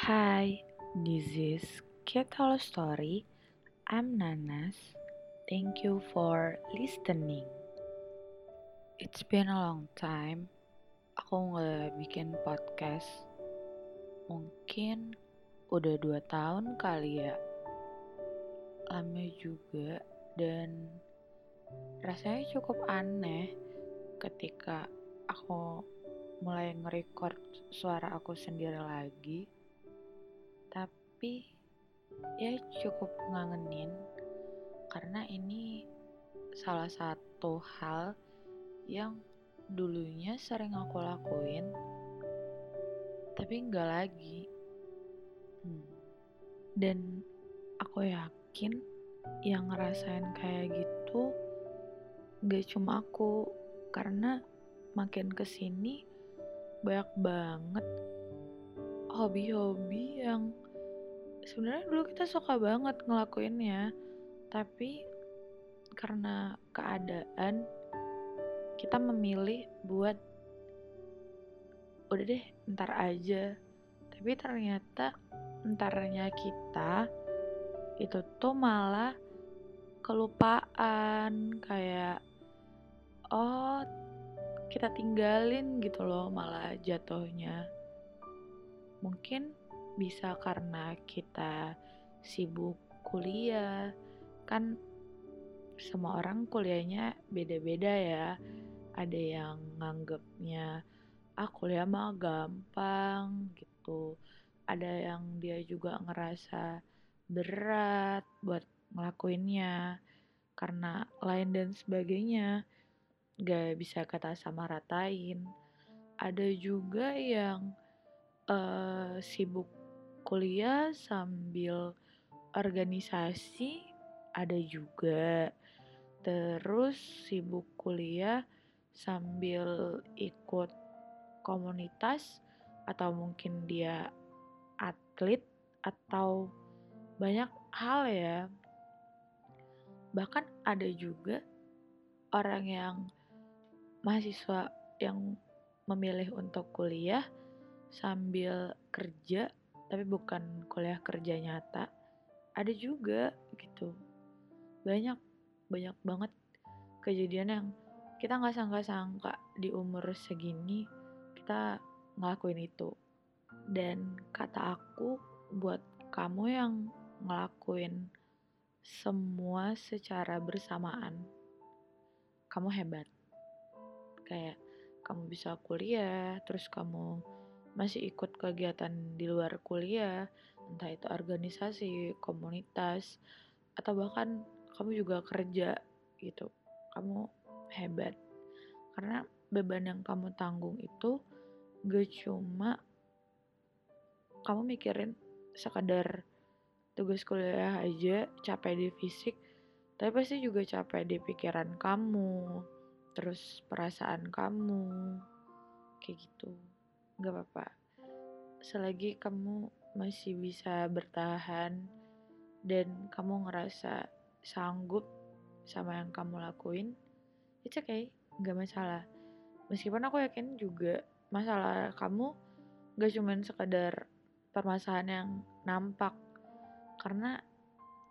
Hi, this is Kid Hello Story. I'm Nanas. Thank you for listening. It's been a long time. Aku nggak bikin podcast. Mungkin udah dua tahun kali ya. Lama juga dan rasanya cukup aneh ketika aku mulai nge-record suara aku sendiri lagi tapi ya cukup ngangenin karena ini salah satu hal yang dulunya sering aku lakuin tapi nggak lagi hmm. dan aku yakin yang ngerasain kayak gitu nggak cuma aku karena makin ke sini banyak banget hobi-hobi yang sebenarnya dulu kita suka banget ngelakuinnya tapi karena keadaan kita memilih buat udah deh ntar aja. Tapi ternyata entarnya kita itu tuh malah kelupaan kayak oh kita tinggalin gitu loh malah jatuhnya. Mungkin bisa karena kita sibuk kuliah. Kan semua orang kuliahnya beda-beda ya. Ada yang nganggapnya ah kuliah mah gampang gitu. Ada yang dia juga ngerasa berat buat ngelakuinnya karena lain dan sebagainya. Gak bisa kata sama ratain. Ada juga yang uh, sibuk kuliah sambil organisasi ada juga. Terus sibuk kuliah sambil ikut komunitas atau mungkin dia atlet atau banyak hal ya. Bahkan ada juga orang yang mahasiswa yang memilih untuk kuliah sambil kerja tapi bukan kuliah kerja nyata. Ada juga gitu. Banyak banyak banget kejadian yang kita nggak sangka-sangka di umur segini kita ngelakuin itu. Dan kata aku buat kamu yang ngelakuin semua secara bersamaan kamu hebat. Kayak kamu bisa kuliah terus kamu masih ikut kegiatan di luar kuliah entah itu organisasi komunitas atau bahkan kamu juga kerja gitu kamu hebat. Karena beban yang kamu tanggung itu gak cuma kamu mikirin sekadar tugas kuliah aja capek di fisik tapi pasti juga capek di pikiran kamu terus perasaan kamu kayak gitu nggak apa-apa. Selagi kamu masih bisa bertahan dan kamu ngerasa sanggup sama yang kamu lakuin it's okay nggak masalah. Meskipun aku yakin juga masalah kamu gak cuman sekadar permasalahan yang nampak karena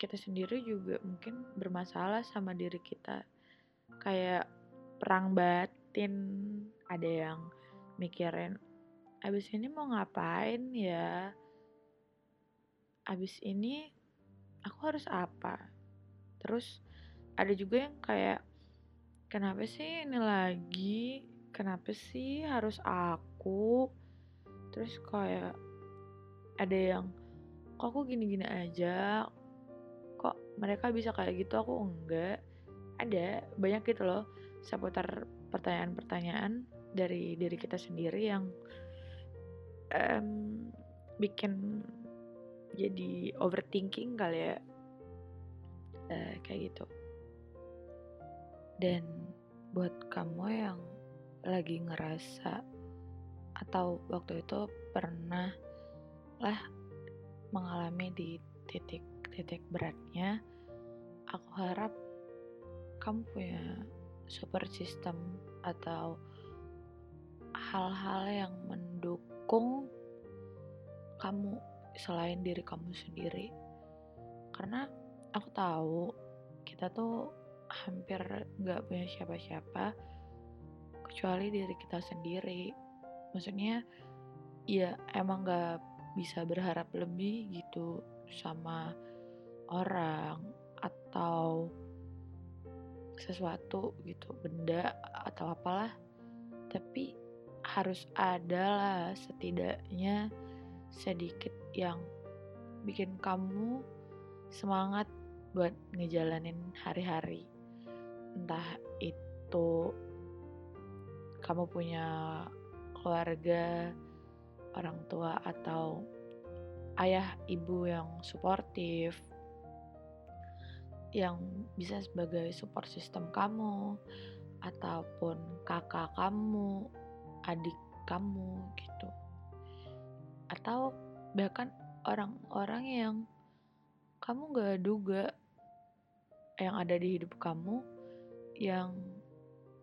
kita sendiri juga mungkin bermasalah sama diri kita. Kayak perang batin ada yang mikirin abis ini mau ngapain ya? Abis ini aku harus apa? Terus ada juga yang kayak kenapa sih ini lagi? Kenapa sih harus aku? Terus kayak ada yang kok aku gini-gini aja? Kok mereka bisa kayak gitu? Aku enggak. Ada banyak gitu loh seputar pertanyaan-pertanyaan dari diri kita sendiri yang um, bikin jadi overthinking kali ya. Uh, kayak gitu. Dan buat kamu yang lagi ngerasa atau waktu itu pernah lah mengalami di titik-titik beratnya aku harap kamu punya support system atau hal-hal yang mendukung kamu selain diri kamu sendiri. Karena aku tahu kita tuh hampir nggak punya siapa-siapa kecuali diri kita sendiri. Maksudnya ya emang nggak bisa berharap lebih gitu sama orang atau sesuatu gitu benda atau apalah. Tapi harus ada lah setidaknya sedikit yang bikin kamu semangat buat ngejalanin hari-hari. Entah itu kamu punya keluarga orang tua atau ayah ibu yang suportif yang bisa sebagai support system kamu ataupun kakak kamu, adik kamu gitu. Atau bahkan orang-orang yang kamu gak duga yang ada di hidup kamu yang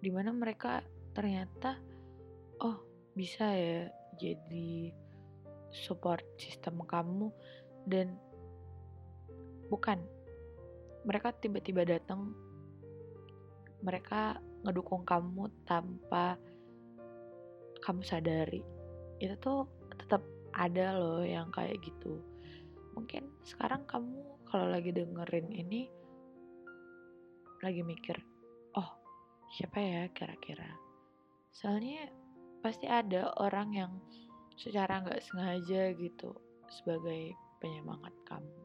di mana mereka ternyata oh bisa ya jadi support system kamu dan bukan mereka tiba-tiba datang mereka ngedukung kamu tanpa kamu sadari. Itu tuh tetap ada loh yang kayak gitu. Mungkin sekarang kamu kalau lagi dengerin ini lagi mikir oh siapa ya kira-kira? Soalnya pasti ada orang yang secara nggak sengaja gitu sebagai penyemangat kamu.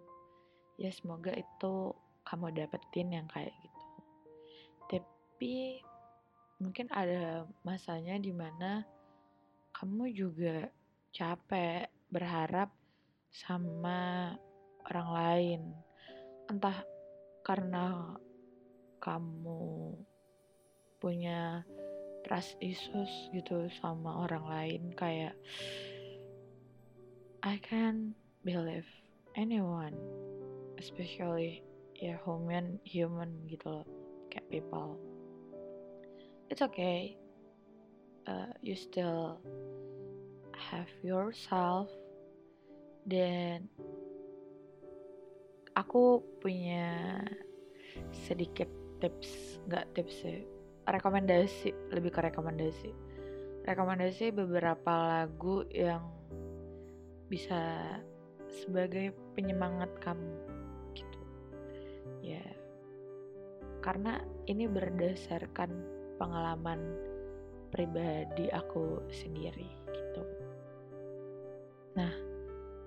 Ya semoga itu kamu dapetin yang kayak gitu. Tapi mungkin ada masanya di mana kamu juga capek berharap sama orang lain. Entah karena kamu punya trust issues gitu sama orang lain kayak I can't believe anyone especially ya human human gitu loh kayak people. It's okay uh, you still have yourself. Dan aku punya sedikit tips nggak tips sih rekomendasi lebih ke rekomendasi. Rekomendasi beberapa lagu yang bisa sebagai penyemangat kamu ya karena ini berdasarkan pengalaman pribadi aku sendiri. gitu nah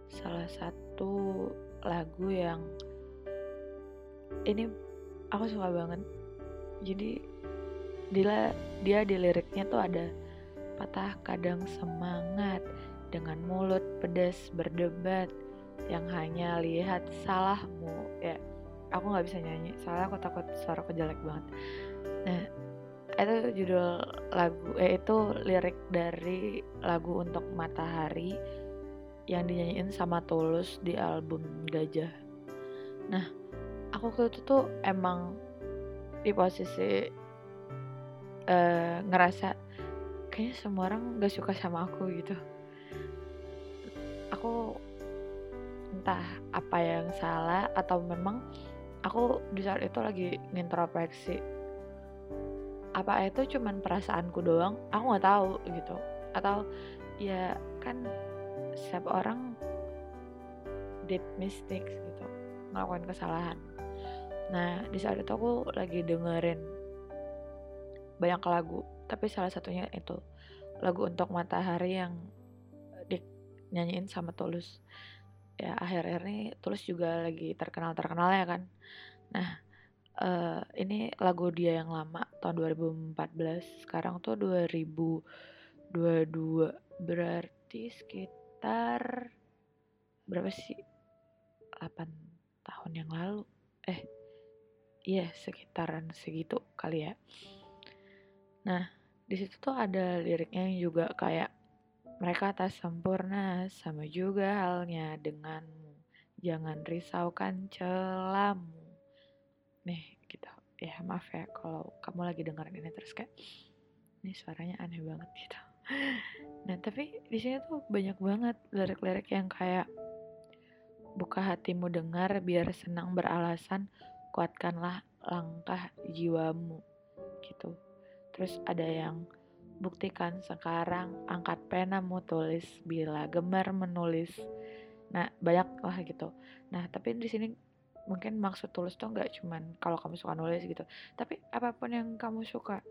salah satu lagu yang ini aku suka banget. Jadi dia dia di liriknya tuh ada patah kadang semangat dengan mulut pedas berdebat yang hanya lihat salahmu. Ya aku nggak bisa nyanyi soalnya aku takut suara aku jelek banget. Nah itu judul lagu eh itu lirik dari lagu untuk matahari yang dinyanyiin sama Tulus di album Gajah. Nah aku waktu itu tuh emang di posisi uh, ngerasa kayaknya semua orang gak suka sama aku gitu. Aku entah apa yang salah atau memang aku di saat itu lagi ngintrospeksi apa itu cuman perasaanku doang aku nggak tahu gitu. Atau ya kan setiap orang deep mistakes gitu ngelakuin kesalahan. Nah di saat itu aku lagi dengerin banyak lagu tapi salah satunya itu lagu untuk matahari yang dinyanyiin sama Tulus. Ya akhir-akhir ini Tulus juga lagi terkenal terkenal ya kan. Nah uh, ini lagu dia yang lama tahun 2014 sekarang tuh 2022 berarti sekitar berapa sih 8 tahun yang lalu eh iya sekitaran segitu kali ya nah di situ tuh ada liriknya yang juga kayak mereka tak sempurna, sama juga halnya denganmu. Jangan risaukan celamu. Nih, gitu. Ya, maaf ya kalau kamu lagi dengerin ini terus kayak, ini suaranya aneh banget gitu. Nah, tapi di sini tuh banyak banget lirik-lirik yang kayak buka hatimu dengar biar senang beralasan kuatkanlah langkah jiwamu gitu. Terus ada yang buktikan sekarang angkat penamu tulis bila gemar menulis. Nah banyak lah gitu. Nah tapi di sini mungkin maksud tulus tuh nggak cuman kalau kamu suka nulis gitu tapi apa pun yang kamu suka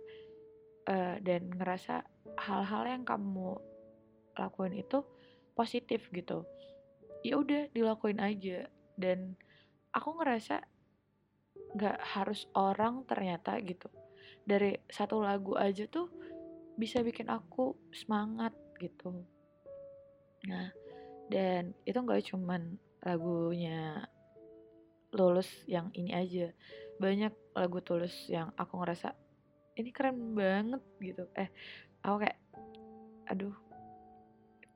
uh, dan ngerasa hal-hal yang kamu lakuin itu positif gitu. Ya udah dilakuin aja. Dan aku ngerasa nggak harus orang ternyata gitu. Dari satu lagu aja tuh bisa bikin aku semangat gitu. Nah dan itu nggak cuman lagunya lulus yang ini aja. Banyak lagu tulus yang aku ngerasa ini keren banget gitu. Eh aku kayak aduh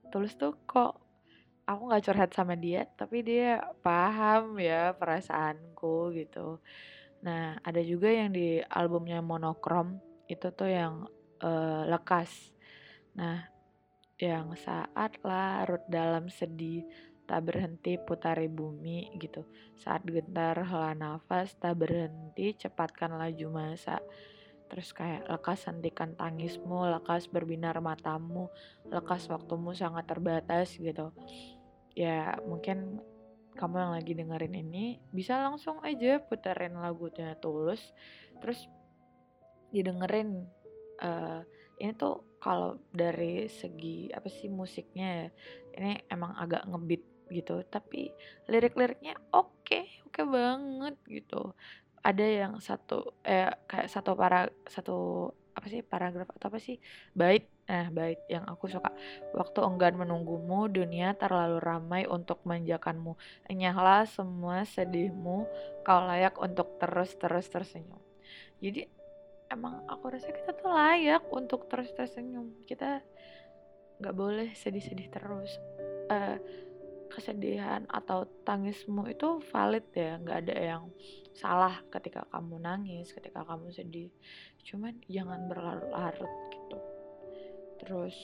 tulus tuh kok aku nggak curhat sama dia tapi dia paham ya perasaanku gitu. Nah ada juga yang di albumnya monokrom itu tuh yang uh, lekas. Nah yang saat larut dalam sedih tak berhenti putari bumi gitu. Saat gentar hela nafas tak berhenti cepatkan laju masa terus kayak lekas hentikan tangismu lekas berbinar matamu lekas waktumu sangat terbatas gitu. Ya mungkin kamu yang lagi dengerin ini bisa langsung aja puterin lagunya tulus terus didengerin uh, ini tuh kalau dari segi apa sih musiknya ya ini emang agak ngebit gitu tapi lirik-liriknya oke okay, oke okay banget gitu ada yang satu eh kayak satu para satu apa sih paragraf atau apa sih bait nah bait yang aku suka. Waktu enggan menunggumu dunia terlalu ramai untuk menjakanmu. Enyahlah semua sedihmu kau layak untuk terus terus tersenyum. Jadi emang aku rasa kita tuh layak untuk terus tersenyum. Kita nggak boleh sedih-sedih terus. Uh, kesedihan atau tangismu itu valid ya nggak ada yang salah ketika kamu nangis ketika kamu sedih. Cuman jangan berlarut-larut gitu. Terus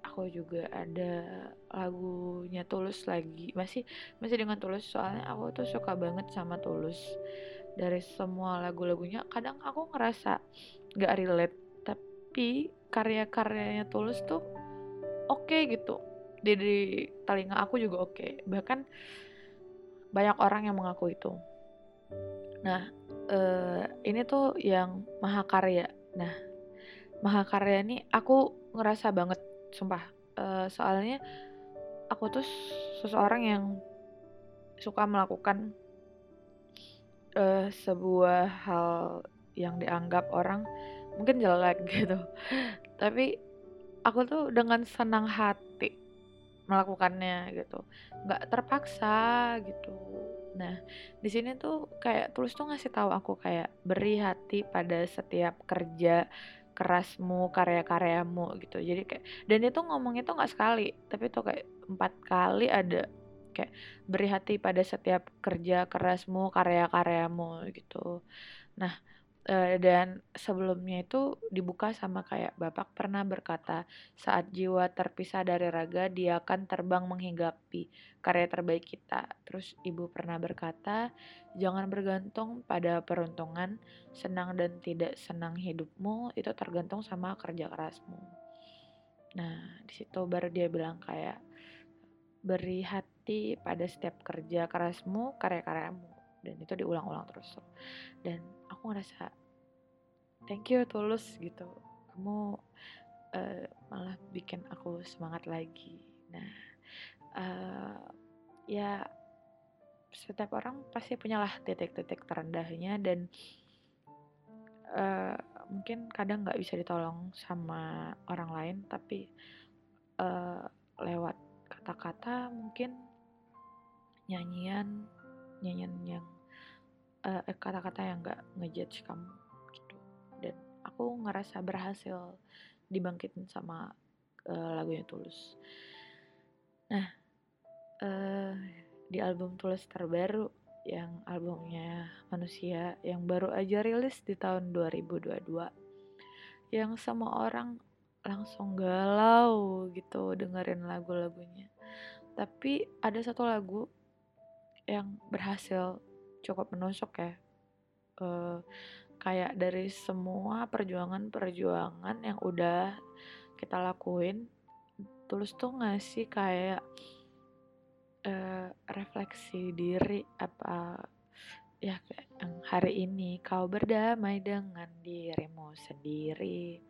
aku juga ada lagunya Tulus lagi. Masih masih dengan Tulus soalnya aku tuh suka banget sama Tulus. Dari semua lagu-lagunya kadang aku ngerasa nggak relate tapi karya-karyanya Tulus tuh oke okay gitu di, di telinga aku juga oke. Okay. bahkan banyak orang yang mengaku itu. Nah uh, ini tuh yang mahakarya. Nah mahakarya ini aku ngerasa banget sumpah. Uh, soalnya aku tuh seseorang yang suka melakukan uh, sebuah hal yang dianggap orang mungkin jelek gitu. Tapi aku tuh dengan senang hati melakukannya gitu. Nggak terpaksa gitu. Nah di sini tuh kayak tulus tuh ngasih tahu aku kayak beri hati pada setiap kerja kerasmu karya-karyamu gitu. Jadi kayak dan itu ngomong itu nggak sekali tapi tuh kayak empat kali ada kayak beri hati pada setiap kerja kerasmu karya-karyamu gitu. Nah Uh, dan sebelumnya itu dibuka sama kayak Bapak pernah berkata, "Saat jiwa terpisah dari raga, dia akan terbang menghinggapi karya terbaik kita." Terus Ibu pernah berkata, "Jangan bergantung pada peruntungan, senang dan tidak senang hidupmu itu tergantung sama kerja kerasmu." Nah, di situ baru dia bilang kayak beri hati pada setiap kerja kerasmu, karya-karyamu dan itu diulang-ulang terus dan aku ngerasa thank you tulus gitu. Kamu uh, malah bikin aku semangat lagi. Nah uh, ya setiap orang pasti punyalah titik-titik terendahnya dan uh, mungkin kadang nggak bisa ditolong sama orang lain tapi uh, lewat kata-kata mungkin nyanyian nyanyian yang uh, kata-kata yang gak ngejudge kamu gitu. Dan aku ngerasa berhasil dibangkitin sama uh, lagunya Tulus. Nah uh, di album Tulus terbaru yang albumnya Manusia yang baru aja rilis di tahun 2022 yang semua orang langsung galau gitu dengerin lagu-lagunya. Tapi ada satu lagu yang berhasil cukup menusuk ya. Uh, kayak dari semua perjuangan-perjuangan yang udah kita lakuin tulus tuh ngasih kayak uh, refleksi diri apa ya yang hari ini kau berdamai dengan dirimu sendiri.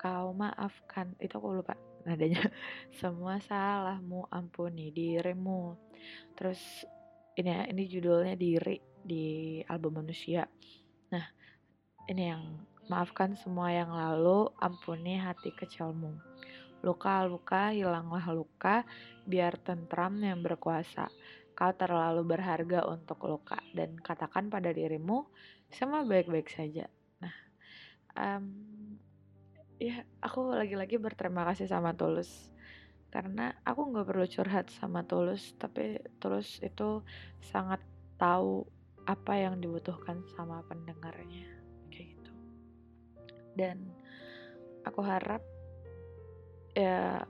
Kau maafkan itu aku lupa nadanya. Semua salahmu ampuni dirimu. Terus ini ya ini judulnya diri di album manusia. Nah ini yang maafkan semua yang lalu ampuni hati kecilmu. Luka-luka hilanglah luka biar tentram yang berkuasa. Kau terlalu berharga untuk luka dan katakan pada dirimu semua baik-baik saja. Nah um, ya aku lagi-lagi berterima kasih sama Tulus karena aku nggak perlu curhat sama Tulus tapi Tulus itu sangat tahu apa yang dibutuhkan sama pendengarnya kayak gitu. Dan aku harap ya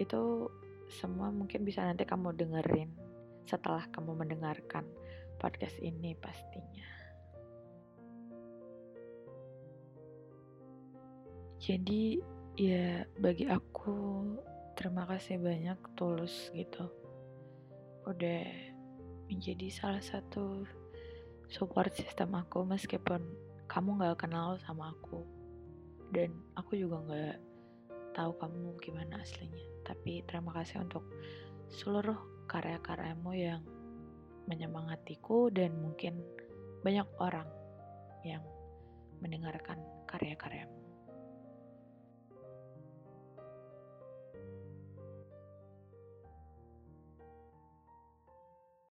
itu semua mungkin bisa nanti kamu dengerin setelah kamu mendengarkan podcast ini pastinya. Jadi ya bagi aku terima kasih banyak tulus gitu. Udah menjadi salah satu support system aku meskipun kamu gak kenal sama aku. Dan aku juga gak tahu kamu gimana aslinya. Tapi terima kasih untuk seluruh karya-karyamu yang menyemangatiku dan mungkin banyak orang yang mendengarkan karya-karyamu